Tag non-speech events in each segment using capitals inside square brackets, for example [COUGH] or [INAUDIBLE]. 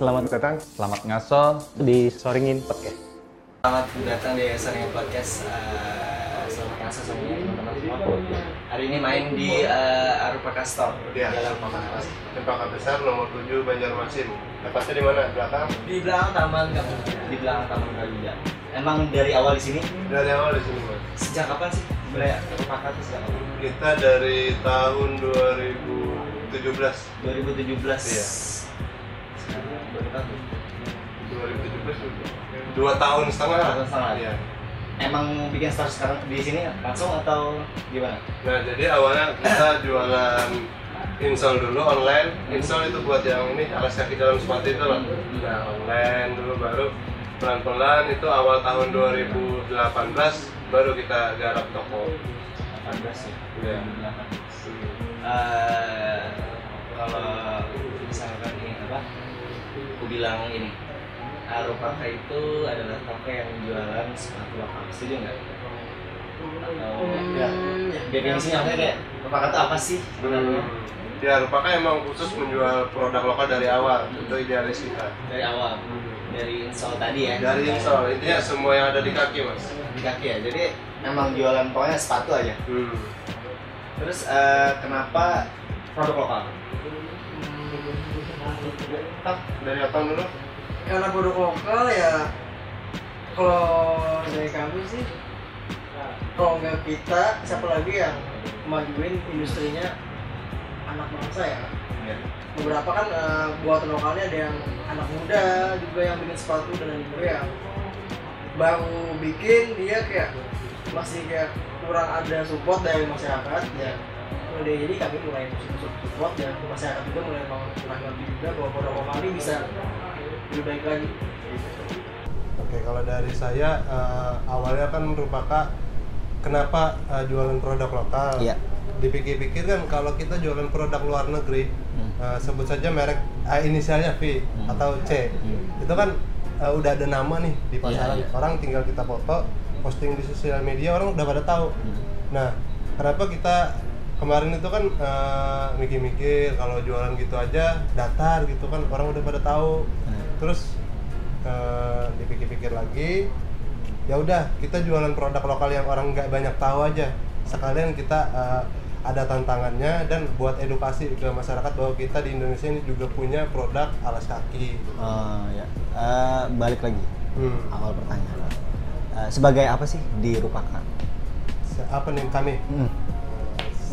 Selamat Datang. selamat ngaso di Soringin Podcast. Selamat datang di Sering Podcast. Eh, selamat kasih semuanya teman-teman semua. Hari ini main di uh, Arupaka Store. Iya. Jalan Pemanas. Cempaka Besar nomor 7 Banjarmasin. Tepatnya di mana? Belakang. Di belakang Taman. Di belakang Taman Garuda. Emang dari awal di sini Dari awal di sini, Mas. sejak kapan sih sebenarnya Arupaka itu sejak kapan? Kita dari tahun 2017. 2017. Iya. Sekarang berapa tahun? 2017 udah. Dua tahun setengah. Dua tahun setengah. Iya. Emang bikin store sekarang di sini langsung atau gimana? Nah, jadi awalnya kita jualan install dulu online. Install itu buat yang ini alas kaki dalam sepatu itu loh. Nah, online dulu baru pelan-pelan itu awal tahun 2018 baru kita garap toko. 18 ya. Iya. 2018. Eh, kalau misalkan ini apa bilang ini Arupaka itu adalah toko yang jualan sepatu lokal setuju nggak? Atau ya, definisinya apa kayak Arupaka itu apa sih sebenarnya Ya, Rupaka emang khusus menjual produk lokal dari awal. Itu idealis kita. dari awal dari install tadi ya Dari install, intinya semua yang ada di kaki, Mas. di kaki ya jadi emang jualan pokoknya sepatu aja Hmm. terus eh, kenapa produk lokal? Dari apa dulu? karena produk lokal ya kalau dari kami sih kalau nggak kita siapa lagi yang majuin industrinya anak bangsa ya Ya. beberapa kan buatan lokalnya ada yang anak muda juga yang bikin sepatu dan juga yang baru bikin dia kayak masih kayak kurang ada support dari masyarakat ya Udah, jadi kami mulai support dan masyarakat juga mulai menanggapi juga bahwa produk lokal ini bisa lebih baik lagi Oke, kalau dari saya eh, awalnya kan merupakan kenapa eh, jualan produk lokal. Iya. Dipikir-pikir kan kalau kita jualan produk luar negeri, eh, sebut saja merek eh, inisialnya V Hmm. atau C, Hmm. itu kan eh, udah ada nama nih di pasaran. Iya, iya. Orang tinggal kita foto, posting di sosial media, orang udah pada tahu. Nah, kenapa kita kemarin itu kan eh, mikir-mikir kalau jualan gitu aja datar gitu kan orang udah pada tahu. Terus eh, dipikir-pikir lagi, ya udah kita jualan produk lokal yang orang nggak banyak tahu aja. Sekalian kita eh, ada tantangannya dan buat edukasi ke masyarakat bahwa kita di Indonesia ini juga punya produk alas kaki. Oh ya, Eh, balik lagi Hmm. awal pertanyaan. Eh, sebagai apa sih di Rupaka? Se- Apa nih kami? Hmm.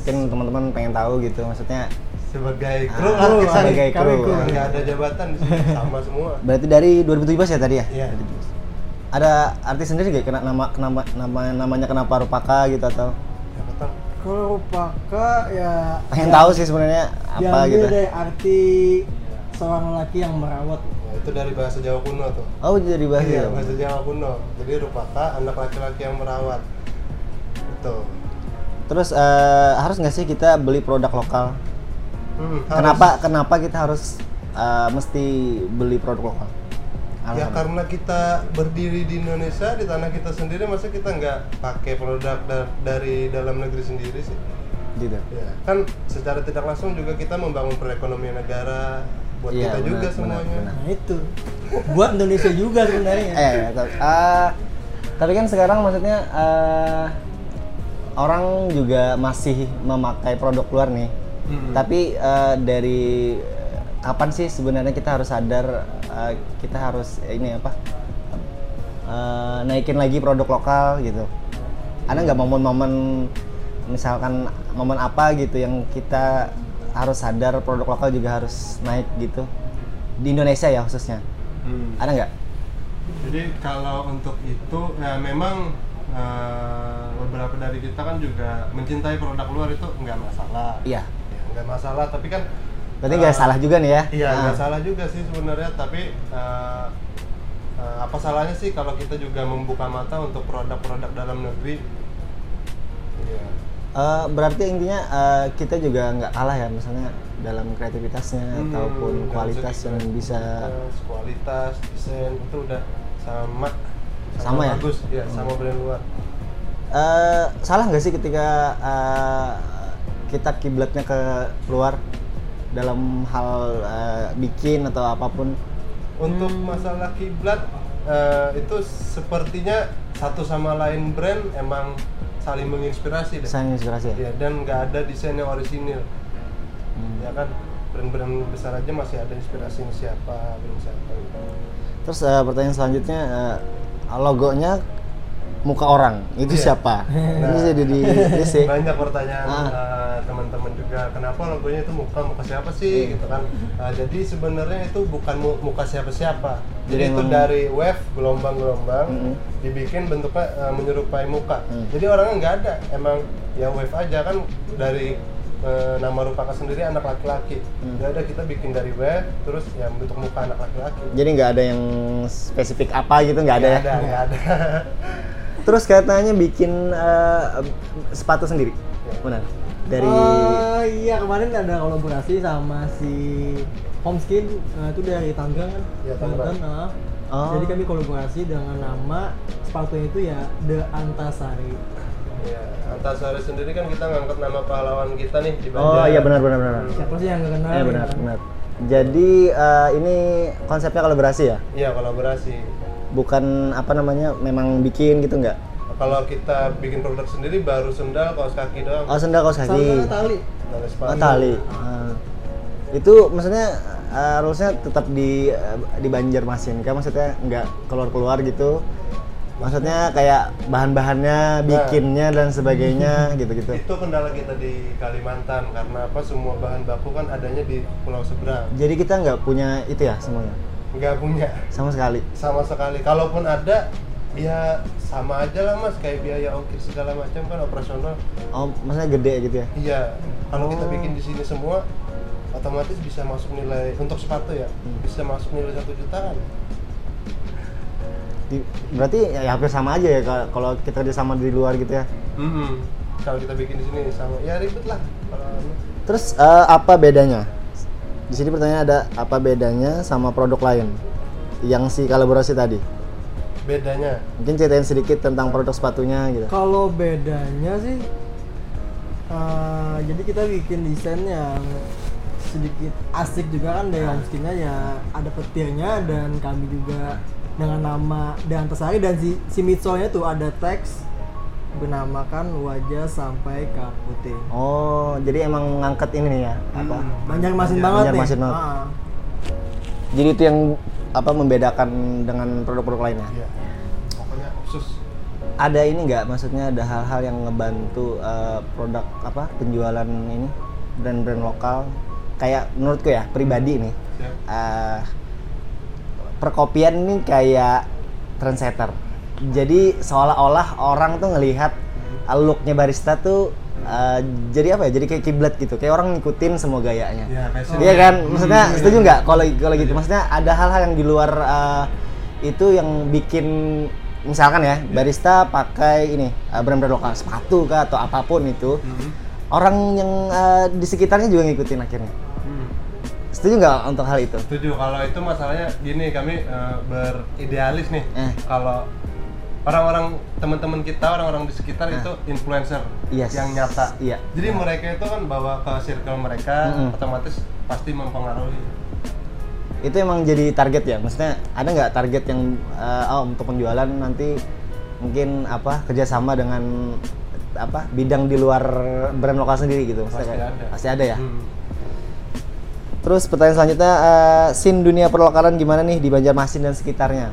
Mungkin teman-teman pengen tahu gitu, maksudnya Sebagai Ah, kru lah kita. sebagai Kami kru. Nggak ada jabatan sama semua. berarti dari 2017 ya tadi ya? Iya. 2017. Ada arti sendiri gak kena nama kenapa nama namanya kenapa Rupaka gitu atau Ya. Kalau Paka ya pengen tahu sih sebenarnya apa diambil gitu? dari arti seorang lelaki yang merawat. Ya, itu dari bahasa Jawa kuno tuh. Oh jadi bahasa Iya, ya? bahasa Jawa kuno. Jadi rupaka anak laki-laki yang merawat. Betul. Terus eh, harus nggak sih kita beli produk lokal? Hmm, harus. Kenapa kenapa kita harus eh, mesti beli produk lokal? Ya Alasannya. karena kita berdiri di Indonesia di tanah kita sendiri, masa kita nggak pakai produk da- dari dalam negeri sendiri sih? gitu. Ya, kan secara tidak langsung juga kita membangun perekonomian negara buat Iya, kita juga benar, semuanya. benar, Nah itu buat Indonesia juga sebenarnya. [LAUGHS] eh tapi, ah, tapi kan sekarang maksudnya eh, orang juga masih memakai produk luar nih. Mm-mm. tapi eh, dari eh, kapan sih sebenarnya kita harus sadar eh, kita harus ini apa eh, naikin lagi produk lokal gitu? Ada nggak momen-momen misalkan momen apa gitu yang kita harus sadar produk lokal juga harus naik gitu? Di Indonesia ya khususnya. Hmm. ada nggak? Jadi kalau untuk itu ya memang eh, beberapa dari kita kan juga mencintai produk luar itu nggak masalah. iya Ya, nggak masalah, tapi kan berarti nggak eh, salah juga nih ya Iya, nggak salah juga sih sebenarnya, tapi eh, eh, apa salahnya sih kalau kita juga membuka mata untuk produk-produk dalam negeri? Iya. Eh, berarti intinya eh, kita juga nggak kalah ya misalnya dalam kreativitasnya Hmm, ataupun kualitas yang bisa kualitas, desain itu udah sama Sama ya? bagus, ya sama brand luar. eh salah nggak sih ketika eh, kita kiblatnya ke luar dalam hal eh, bikin atau apa pun Untuk masalah kiblat eh, itu sepertinya satu sama lain brand emang saling menginspirasi deh. desain inspirasi ya Iya, dan nggak ada desain yang orisinil. Hmm. Ya kan, brand-brand besar aja masih ada inspirasinya siapa, brand siapa. gitu. terus eh, pertanyaan selanjutnya eh, logonya muka orang itu Iya. siapa Nah, ini jadi [LAUGHS] di sih banyak pertanyaan Ah. eh, teman-teman juga kenapa logonya itu muka muka siapa sih gitu kan Nah, jadi sebenarnya itu bukan mu- muka siapa-siapa Jadi jadi, itu dari wave gelombang-gelombang Mm-mm. dibikin bentuknya eh, menyerupai muka Mm. jadi orangnya nggak ada emang ya wave aja kan dari eh, nama rupakan sendiri anak laki-laki. Mm. ya udah kita bikin dari wave terus ya bentuk muka anak laki-laki. Jadi nggak ada yang spesifik apa gitu nggak ada ya? Ada nggak ada. [LAUGHS] Terus katanya bikin eh, sepatu sendiri? Benar. Dari Eh, iya kemarin ada kolaborasi sama si Homeskin eh, itu dari Tangerang kan? Iya, Tangerang. Banten, ah. Oh. jadi kami kolaborasi dengan nama sepatunya itu ya The Antasari ya Antasari sendiri kan kita ngangkat nama pahlawan kita nih di oh Banjar. iya benar benar benar siapa sih yang nggak kenal Iya ya benar kan? benar jadi eh, ini konsepnya kolaborasi ya Iya kolaborasi. bukan apa namanya memang bikin gitu nggak Kalau kita bikin produk sendiri baru sendal, kaos kaki doang. oh sendal kaos sama kaki tali Tali oh tali Ah. itu maksudnya rulesnya tetap di eh, di Banjarmasin kan maksudnya nggak keluar keluar gitu maksudnya kayak bahan-bahannya bikinnya dan sebagainya gitu-gitu Itu kendala kita di Kalimantan karena apa semua bahan baku kan adanya di Pulau Seberang. jadi kita nggak punya itu ya semuanya Nggak punya sama sekali sama sekali. Kalaupun ada ya sama aja lah mas kayak biaya ongkir segala macam kan operasional. oh maksudnya gede gitu ya Iya. Kalau kita Oh. bikin di sini semua otomatis bisa masuk nilai untuk sepatu ya Hmm. bisa masuk nilai satu jutaan. Di- berarti ya, ya hampir sama aja ya ka- kalau kita kerja sama di luar gitu ya? Hmm. Kalau kita bikin di sini sama ya ribet lah. Kalau terus eh, apa bedanya? Di sini pertanyaan ada apa bedanya sama produk lain? Yang si kolaborasi tadi? Bedanya? Mungkin ceritain sedikit tentang produk sepatunya gitu. Kalau bedanya sih eh, jadi kita bikin desain yang sedikit asik juga kan dari homeskinnya ya ada petirnya dan kami juga dengan nama dan Antasari dan si, si mitsolnya tuh ada teks bernamakan wajah sampai ke putih. Oh jadi emang ngangkat ini nih ya apa? Banjarmasin Banjar- banget Banjarmasin nih. banget. Ah. jadi itu yang apa membedakan dengan produk-produk lainnya? Iya. pokoknya khusus. Ada ini nggak? Maksudnya ada hal-hal yang ngebantu eh, produk apa penjualan ini? Brand-brand lokal? Kayak menurutku ya pribadi nih. Siap. Eh, perkopian ini kayak trendsetter. Jadi seolah-olah orang tuh ngelihat uh, looknya barista tuh uh, jadi apa ya? Jadi kayak kiblat gitu. Kayak orang ngikutin semua gayanya. ya fashion Iya kan? Maksudnya Hmm, setuju iya. nggak kalau kalau gitu? Maksudnya ada hal-hal yang di luar uh, itu yang bikin misalkan ya barista pakai ini uh, brand-brand lokal sepatu kah atau apa pun itu Mhm. orang yang uh, di sekitarnya juga ngikutin akhirnya. Hmm. Setuju nggak untuk hal itu? setuju kalau itu masalahnya gini kami eh, beridealis nih Eh. kalau orang-orang teman-teman kita orang-orang di sekitar Eh. itu influencer Yes. yang nyata Iya. jadi mereka itu kan bawa ke circle mereka Mm-mm. otomatis pasti mempengaruhi itu emang jadi target ya maksudnya ada nggak target yang eh, oh untuk penjualan nanti mungkin apa kerjasama dengan apa bidang di luar brand lokal sendiri gitu maksudnya Pasti kayak- ada. pasti ada ya Hmm. Terus pertanyaan selanjutnya eh, scene dunia perlokalan gimana nih di Banjarmasin dan sekitarnya?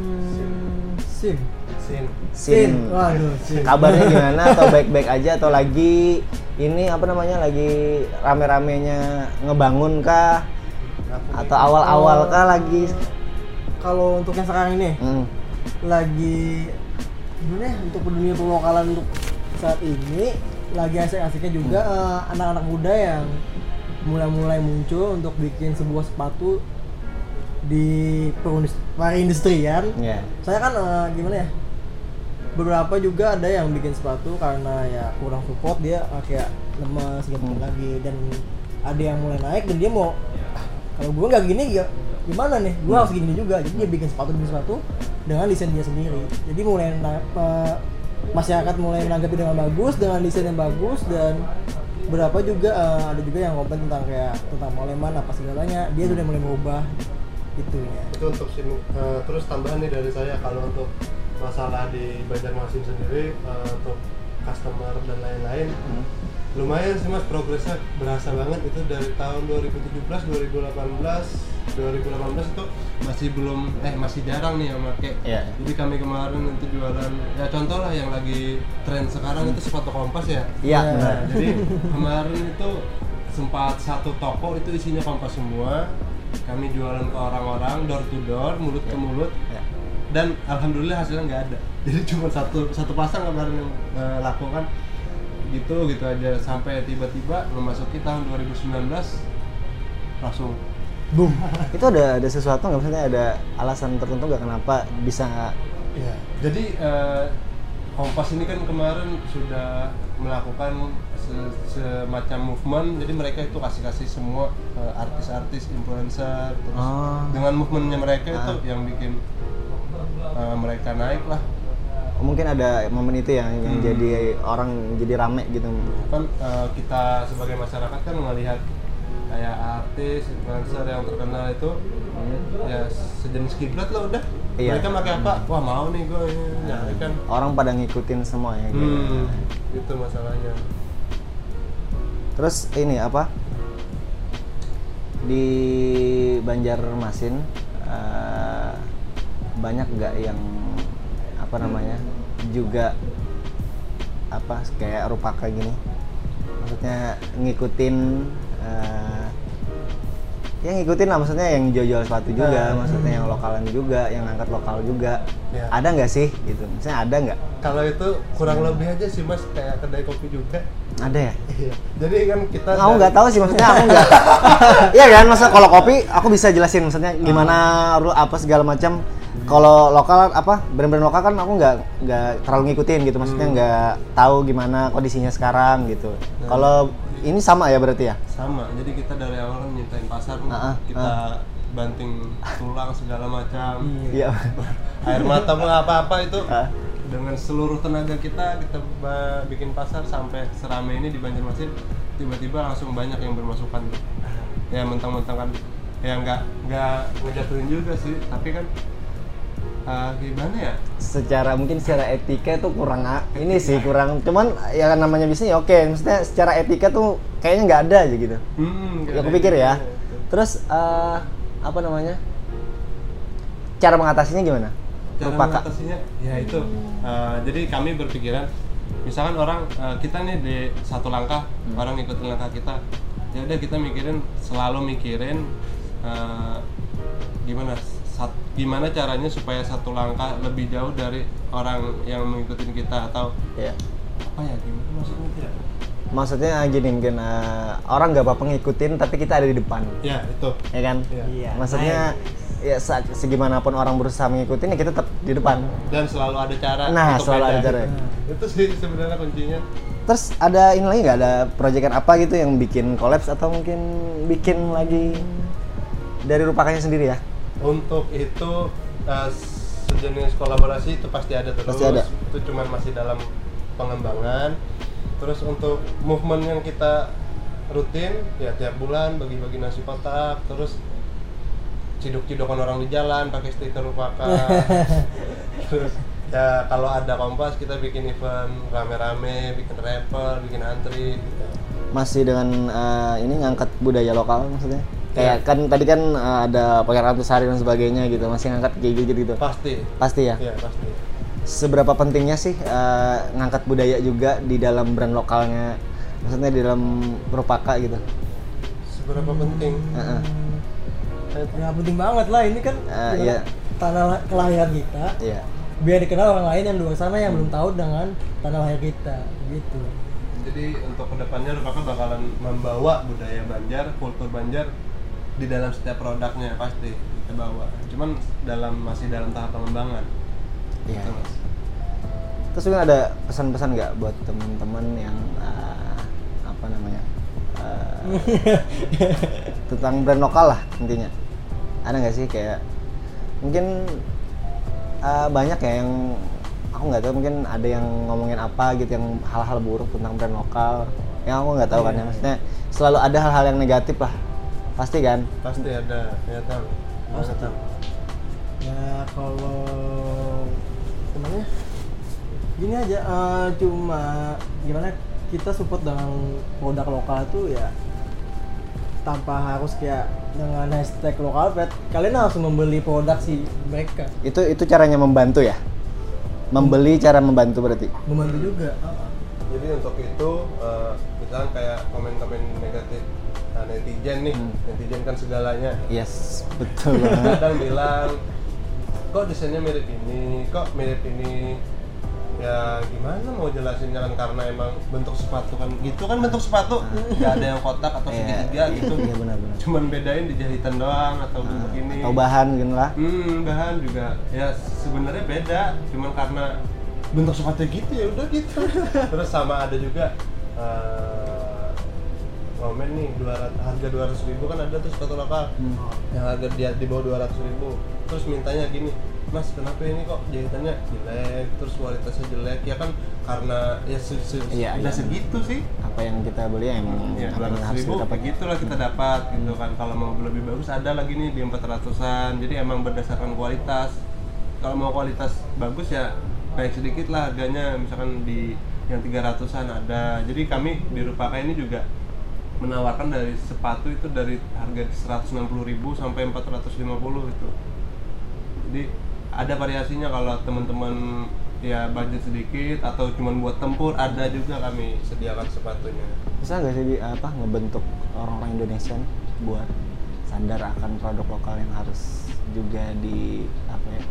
Hmm, sim Sin. scene. Waduh kabarnya [LAUGHS] gimana? Atau baik-baik aja? Atau lagi ini apa namanya lagi rame-ramenya ngebangun kah? Atau awal-awal kah lagi? kalau untuk yang sekarang ini? Hmm. lagi gimana ya untuk dunia perlokalan untuk saat ini lagi asik-asiknya juga eh, anak-anak muda yang mulai-mulai muncul untuk bikin sebuah sepatu di perindustrian. ya Saya kan eh, gimana ya? Beberapa juga ada yang bikin sepatu karena ya kurang support dia eh, kayak lemes gitu Hmm. lagi dan ada yang mulai naik dan dia mau "Ah, kalau gue nggak gini ya gimana nih gue harus gini juga jadi dia bikin sepatu bikin sepatu dengan desain dia sendiri jadi mulai eh, masyarakat mulai menanggapi dengan bagus dengan desain yang bagus dan berapa juga eh, ada juga yang komen tentang kayak tentang moleman apa segalanya. Dia tuh udah mulai mengubah itunya itu untuk sim eh, terus tambahan nih dari saya kalau untuk masalah di Banjarmasin sendiri eh, untuk customer dan lain-lain Hmm. lumayan sih mas progresnya berasa banget. Itu dari tahun 2017 2018 2018 itu masih belum eh masih jarang nih yang pakai Iya. jadi kami kemarin itu jualan ya contoh lah yang lagi tren sekarang itu sepatu kompas ya Iya, Iya. benar. jadi kemarin itu sempat satu toko itu isinya kompas semua kami jualan ke orang-orang door to door mulut ke mulut Ya. dan alhamdulillah hasilnya nggak ada [LAUGHS] jadi cuma satu satu pasang kemarin yang eh, laku kan gitu gitu aja sampai tiba-tiba memasuki tahun 2019 langsung boom Itu ada ada sesuatu nggak maksudnya ada alasan tertentu nggak kenapa bisa ya jadi eh, kompas ini kan kemarin sudah melakukan se- semacam movement jadi mereka itu kasih kasih semua eh, artis-artis influencer terus Oh. dengan movementnya mereka itu Ah. yang bikin eh, mereka naik lah mungkin ada momen itu yang yang Hmm. jadi orang jadi rame gitu. kan eh, kita sebagai masyarakat kan melihat kayak artis influencer yang terkenal itu ya sejenis kiblat lah udah Iya. mereka pakai apa wah mau nih gue nyari kan Orang pada ngikutin semua ya gitu. hmm, itu masalahnya Terus ini apa? Di Banjarmasin eh, banyak nggak yang apa namanya juga apa kayak rupaka gini? Maksudnya ngikutin eh, ya ngikutin lah maksudnya yang jual-jual sepatu juga, Eh. maksudnya yang lokalan juga, yang angkat lokal juga. Ya. Ada nggak sih gitu? Maksudnya ada nggak? kalau itu kurang lebih aja sih mas kayak kedai kopi juga Ada ya? Iya. jadi kan kita Aku dari- nggak tahu sih maksudnya aku nggak. [LAUGHS] Iya kan, masa kalau kopi aku bisa jelasin maksudnya gimana rule apa segala macam. Kalau lokal apa brand-brand lokal kan aku nggak nggak terlalu ngikutin gitu, maksudnya Hmm. nggak tahu gimana kondisinya sekarang gitu. Kalau ini sama ya berarti ya? sama jadi kita dari awal kan nyiptain pasar Ah, ah, kita banting tulang segala macam. Iya. [LAUGHS] air mata pun apa-apa itu. Ah. dengan seluruh tenaga kita kita bikin pasar sampai serame ini di Banjarmasin tiba-tiba langsung banyak yang bermasukan ya mentang-mentang kan ya nggak nggak ngejatuhin juga sih. Tapi kan ah, gimana ya? Secara mungkin secara etika tuh kurang a- ini sih kurang. Cuman ya namanya bisnis ya oke, maksudnya secara etika tuh kayaknya nggak ada aja gitu. hmm, ya aku pikir ya. terus eh, apa namanya? Cara mengatasinya gimana? Cara Rupaka. mengatasinya? Ya itu. Uh, jadi kami berpikiran misalkan orang uh, kita nih di satu langkah Hmm. orang ikutin langkah kita. Ya udah kita mikirin selalu mikirin uh, gimana sat- gimana caranya supaya satu langkah lebih jauh dari orang yang mengikutin kita? Atau ya apa ya gimana maksudnya? Tidak. Maksudnya ah, gini mungkin eh, orang nggak apa-apa ngikutin tapi kita ada di depan. Ya itu ya kan? Iya. Iya, maksudnya ya sa- segimanapun orang berusaha ngikutin ya kita tetap di depan. Dan selalu ada cara Nah, untuk selalu ada cara. [LAUGHS] itu sih sebenarnya kuncinya. Terus ada ini lagi nggak? Ada proyekan apa gitu yang bikin kolaps atau mungkin bikin lagi dari rupakanya sendiri ya Untuk itu uh, sejenis kolaborasi itu pasti ada terus. Pasti ada. Itu cuman masih dalam pengembangan. Terus untuk movement yang kita rutin ya tiap bulan bagi-bagi nasi kotak, terus ciduk-cidukan orang di jalan pakai stiker rupaka. [LAUGHS] terus ya kalau ada kompas kita bikin event rame-rame, bikin rapper, bikin antri gitu. masih dengan eh, ini ngangkat budaya lokal maksudnya kayak Iya. kan tadi kan eh, ada pakai antasari dan sebagainya gitu masih ngangkat kayak gitu gitu Pasti. pasti ya Ya, pasti. seberapa pentingnya sih eh, ngangkat budaya juga di dalam brand lokalnya maksudnya di dalam Rupaka gitu Seberapa penting? Heeh. ya penting banget lah ini kan Ah, gimana, iya. tanah la- kelahiran kita Iya. biar dikenal orang lain yang di luar sana yang belum tahu dengan tanah lahir kita gitu Jadi untuk ke depannya Rupaka bakalan membawa budaya Banjar, kultur Banjar di dalam setiap produknya pasti kita bawa. Cuman dalam masih dalam tahap pengembangan. Iya. Gitu, Mas. Terus mungkin ada pesan-pesan nggak buat teman-teman yang eh, apa namanya eh, [LAUGHS] tentang brand lokal lah intinya. Ada nggak sih kayak mungkin eh, banyak ya yang aku nggak tahu mungkin ada yang ngomongin apa gitu yang hal-hal buruk tentang brand lokal yang aku nggak tahu kan ya maksudnya selalu ada hal-hal yang negatif lah pasti kan? Pasti ada ya tahu. Pasti. tahu. ya kalau temannya gini aja eh, cuma gimana kita support dengan produk lokal tuh ya tanpa harus kayak dengan hashtag lokal pet kalian harus membeli produk si mereka. Itu itu caranya membantu ya? Membeli cara membantu berarti? Membantu juga. Jadi untuk itu eh, misalnya kayak komen-komen negatif netizen nih Hmm. netizen kan segalanya. Yes betul. Kadang bilang kok desainnya mirip ini? Kok mirip ini? Ya gimana mau jelasinnya kan karena emang bentuk sepatu kan gitu kan bentuk sepatu? Nggak ada yang kotak atau Iya, segitiga gitu. Iya benar-benar. Cuman bedain di jahitan doang atau bentuk ini. Atau bahan gitu lah. Hmm bahan juga. Ya sebenarnya beda. Cuman karena bentuk sepatu gitu ya udah gitu. [LAUGHS] Terus sama ada juga eh, komen nih 200, harga 200 ribu kan ada tuh sepatu lokal Hmm. yang harga dia di bawah 200 ribu. Terus mintanya gini mas kenapa ini kok jahitannya jelek terus kualitasnya jelek? Ya kan karena ya se se Iya, udah iya. segitu sih. Apa yang kita beli ya emang ya 200 harus ribu dapat. kayak gitu lah kita dapat gitu kan. Kalau mau lebih bagus ada lagi nih di 400an jadi emang berdasarkan kualitas. Kalau mau kualitas bagus ya naik sedikit lah harganya. Misalkan di yang 300an ada. Jadi kami di Rupaka ini juga menawarkan dari sepatu itu dari harga 160.000 sampai 450 itu jadi ada variasinya kalau teman-teman ya budget sedikit atau cuma buat tempur ada juga kami sediakan sepatunya. Bisa nggak sih di, apa ngebentuk orang-orang Indonesia nih buat sadar akan produk lokal yang harus juga di apa ya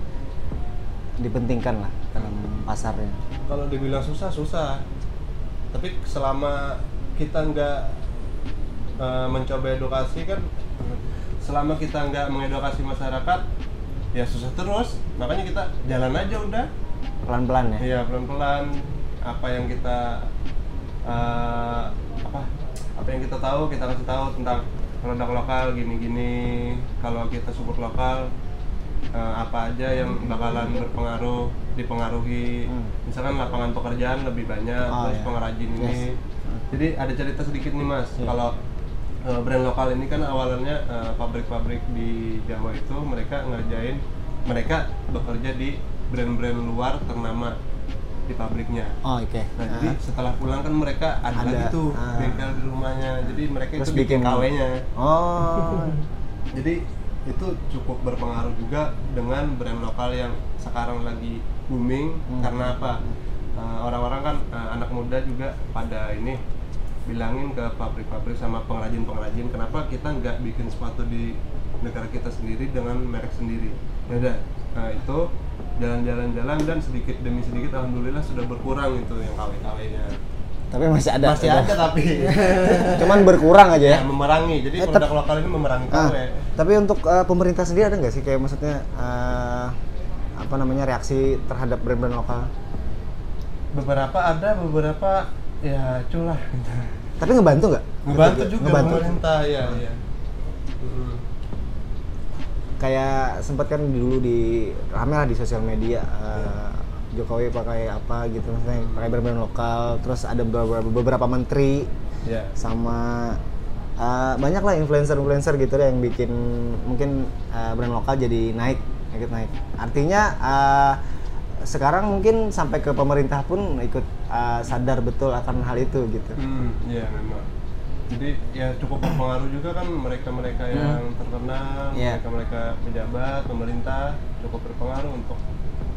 dipentingkan lah dalam pasarnya? Kalau dibilang susah susah. Tapi selama kita nggak eh, mencoba edukasi kan selama kita nggak mengedukasi masyarakat ya susah terus makanya kita jalan aja udah pelan-pelan ya Iya pelan-pelan apa yang kita eh, apa apa yang kita tahu kita kasih tahu tentang produk lokal gini-gini kalau kita support lokal eh, apa aja yang bakalan berpengaruh dipengaruhi Hmm. misalkan lapangan pekerjaan lebih banyak Oh, terus iya. pengrajin ini Yes. jadi ada cerita sedikit nih mas Iya. kalau eh, brand lokal ini kan awalnya eh, pabrik-pabrik di Jawa itu mereka ngerjain mereka bekerja di brand-brand luar ternama di pabriknya oh oke Nah, Ah. jadi setelah pulang kan mereka ada, Ada, lagi tuh ah. bengkel di rumahnya. Jadi mereka Terus itu bikin KW-nya. oh [LAUGHS] Jadi itu cukup berpengaruh juga dengan brand lokal yang sekarang lagi booming Hmm. karena apa? Eh, orang-orang kan anak muda juga pada ini bilangin ke pabrik-pabrik sama pengrajin-pengrajin kenapa kita nggak bikin sepatu di negara kita sendiri dengan merek sendiri? Ya udah nah itu jalan-jalan-jalan dan sedikit demi sedikit alhamdulillah sudah berkurang itu yang KW-KW-nya tapi masih ada masih udah. ada tapi. [LAUGHS] Cuman berkurang aja ya? Ya memerangi. Jadi Eh, produk lokal ini memerangi Ah, tapi untuk eh, pemerintah sendiri ada nggak sih? Kayak maksudnya eh, apa namanya reaksi terhadap brand-brand lokal? Beberapa ada beberapa ya culah tapi ngebantu nggak? Ngebantu juga ngebantu. pemerintah ya ya. Mm. kayak sempat kan dulu di rame lah di sosial media eh, Jokowi pakai apa gitu maksudnya pakai brand-brand lokal terus ada beberapa, beberapa menteri ya. sama eh, banyak lah influencer-influencer gitu deh yang bikin mungkin eh, brand lokal jadi naik ikut naik. Artinya eh, sekarang mungkin sampai ke pemerintah pun ikut eh, sadar betul akan hal itu gitu. Hmm ya memang. Jadi ya cukup berpengaruh juga kan mereka-mereka yang terkenal Iya. mereka-mereka pejabat pemerintah cukup berpengaruh untuk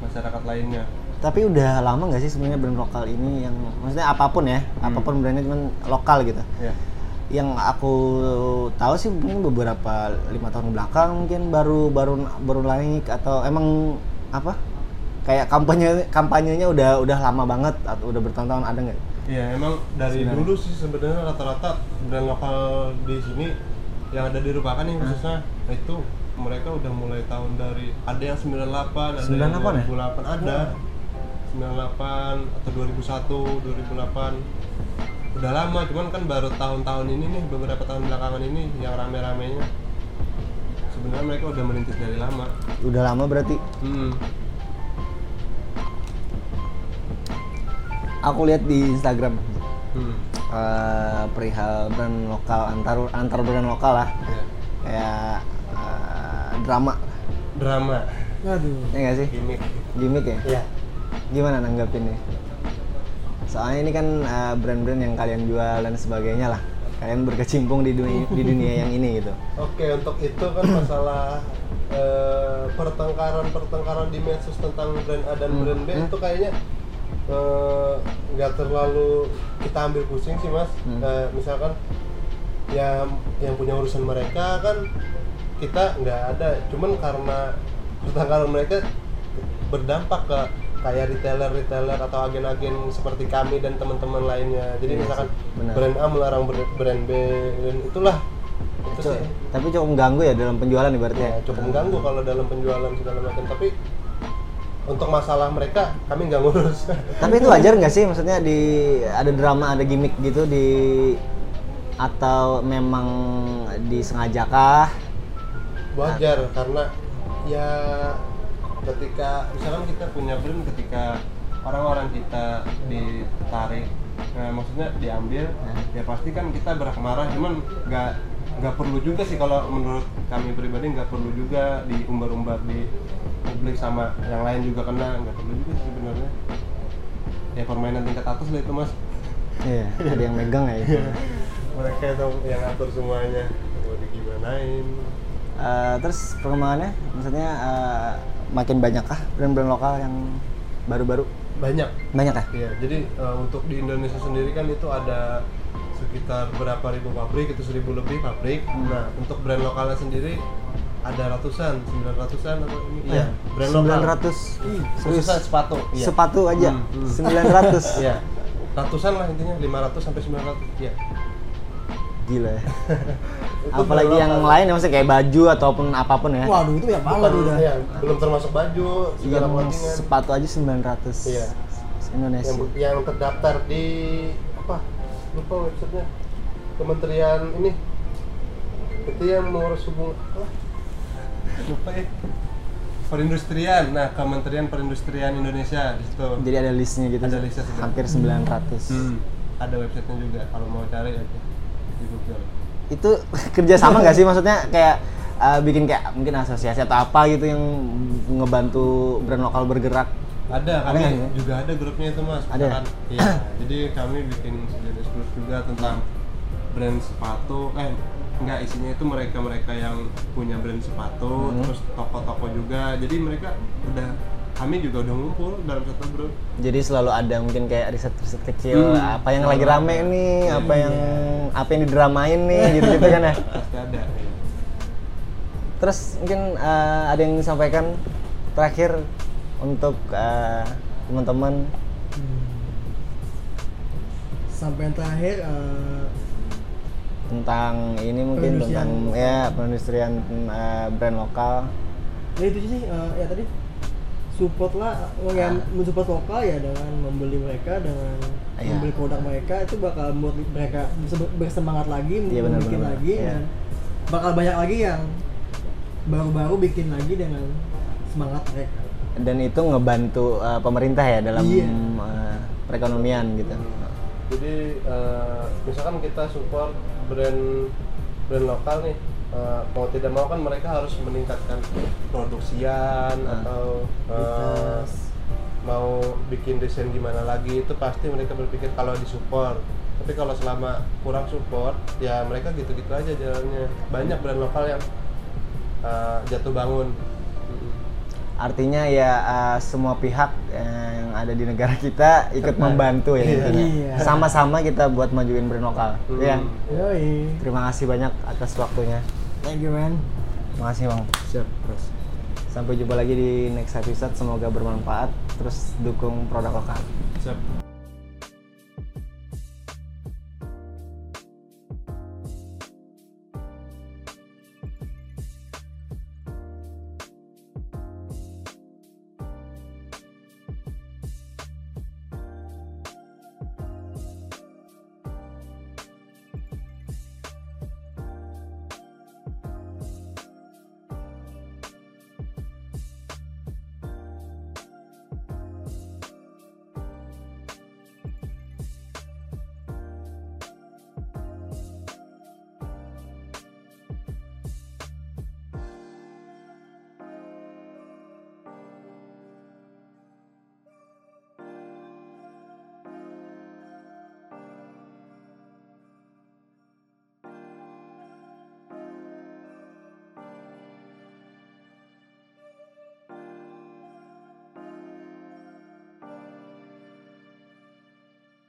masyarakat lainnya. Tapi udah lama nggak sih sebenarnya brand lokal ini yang maksudnya apa pun ya apa pun brandnya cuman lokal gitu. Ya yang aku tahu sih mungkin beberapa lima tahun belakang mungkin baru baru baru naik atau emang apa kayak kampanye kampanyenya udah udah lama banget atau udah bertahun-tahun ada nggak? Iya emang dari Sebenarnya. dulu sih sebenarnya rata-rata brand lokal di sini yang ada di Rupakan yang khususnya itu mereka udah mulai tahun dari ada yang 98 ada 98 yang ya? 2008 ada. 98 atau 2001 2008 udah lama cuman kan baru tahun-tahun ini nih beberapa tahun belakangan ini yang rame-ramenya. Sebenarnya mereka udah merintis dari lama. Udah lama berarti? Hmm. Aku lihat di Instagram Hmm. eh, perihal brand lokal antar antar brand lokal lah Ya. kayak eh, drama drama Aduh. ya nggak sih gimmick gimmick ya ya gimana nanggapinnya soalnya ini kan eh, brand-brand yang kalian jual dan sebagainya lah kalian berkecimpung di dunia di dunia yang ini gitu oke untuk itu kan masalah eh, pertengkaran-pertengkaran di medsos tentang brand A dan Hmm. brand B Hmm. itu kayaknya eh, nggak terlalu kita ambil pusing sih mas. Hmm. Eh, misalkan yang yang punya urusan mereka kan kita nggak ada. Cuman karena pertengkaran mereka berdampak ke kayak retailer-retailer atau agen-agen seperti kami dan teman-teman lainnya. Jadi Iya misalkan benar. brand A melarang brand, B dan itulah. Itu sih. tapi cukup mengganggu ya dalam penjualan ibaratnya. Ya, cukup mengganggu kalau dalam penjualan segala macam. Tapi untuk masalah mereka kami nggak ngurus. [LAUGHS] Tapi itu wajar nggak sih? Maksudnya di ada drama, ada gimmick gitu di atau memang disengajakah? wajar karena ya ketika misalkan kita punya brand ketika orang-orang kita ditarik nah, maksudnya diambil ya pasti kan kita berak marah cuman nggak nggak perlu juga sih kalau menurut kami pribadi nggak perlu juga diumbar-umbar di publik sama yang lain juga kena nggak perlu juga sih sebenarnya ya permainan tingkat atas lah itu mas Iya, ada yang megang ya itu. [LAUGHS] mereka itu yang atur semuanya mau digimanain Eh, terus perkembangannya, maksudnya eh, makin banyakkah brand-brand lokal yang baru-baru? banyak Banyak ya? Iya, jadi eh, untuk di Indonesia sendiri kan itu ada sekitar berapa ribu pabrik, itu seribu lebih pabrik. Hmm. Nah, untuk brand lokalnya sendiri ada ratusan, sembilan ratusan atau ini? Eh, Iya, brand lokal. 900 serius Khususnya sepatu. Iya. sepatu aja Hmm, hmm. 900 Iya. Ratusan lah intinya, 500 sampai 900. Iya. gila ya [LAUGHS] apalagi yang lokal. lain yang maksudnya kayak baju ataupun apa pun ya Waduh itu ya banget Bukan, udah. iya, belum termasuk baju, segala yang clothingan. sepatu aja 900 Iya. Indonesia yang, yang terdaftar di apa lupa websitenya Kementerian ini itu yang mengurus hubung apa lupa ya. Perindustrian. Nah Kementerian Perindustrian Indonesia di situ. Jadi ada listnya gitu. Ada listnya sudah. hampir 900 Hmm, ada websitenya juga kalau mau cari aja di Google. Itu [LAUGHS] kerjasama nggak sih? Maksudnya kayak uh, bikin kayak mungkin asosiasi atau apa gitu yang ngebantu brand lokal bergerak? Ada Ada kami nggak sih? juga ada grupnya itu mas. Ada ya? Iya jadi kami bikin sejenis grup juga tentang brand sepatu eh enggak isinya itu mereka mereka yang punya brand sepatu Hmm. terus toko-toko juga jadi mereka udah kami juga udah ngumpul dalam satu grup jadi selalu ada mungkin kayak riset-riset kecil Hmm. apa yang lagi Selalu rame ada. nih Iya. apa yang apa yang didramain nih [LAUGHS] gitu gitu kan ya pasti ada ya. terus mungkin uh, ada yang disampaikan terakhir untuk uh, teman-teman Sampai yang terakhir eh, tentang ini mungkin tentang ya perindustrian uh, brand lokal ya itu sih eh, ya tadi support lah yang Ah. mensupport lokal ya dengan membeli mereka dengan Iya. membeli produk mereka itu bakal membuat mereka bersemangat lagi Iya, benar, bikin lagi iya. dan bakal banyak lagi yang baru-baru bikin lagi dengan semangat mereka dan itu ngebantu uh, pemerintah ya dalam Iya. uh, perekonomian gitu jadi eh, misalkan kita support brand brand lokal nih eh, mau tidak mau kan mereka harus meningkatkan produksian Ah. atau Kualitas. mau bikin desain gimana lagi itu pasti mereka berpikir kalau disupport tapi kalau selama kurang support ya mereka gitu-gitu aja jalannya banyak brand lokal yang eh, jatuh bangun artinya ya uh, semua pihak yang ada di negara [LAUGHS] kita ikut membantu ya Iya. intinya. Iya. sama-sama kita buat majuin brand lokal Hmm. ya Yoi. terima kasih banyak atas waktunya thank you man terima kasih bang siap terus sampai jumpa lagi di next episode semoga bermanfaat terus dukung produk lokal siap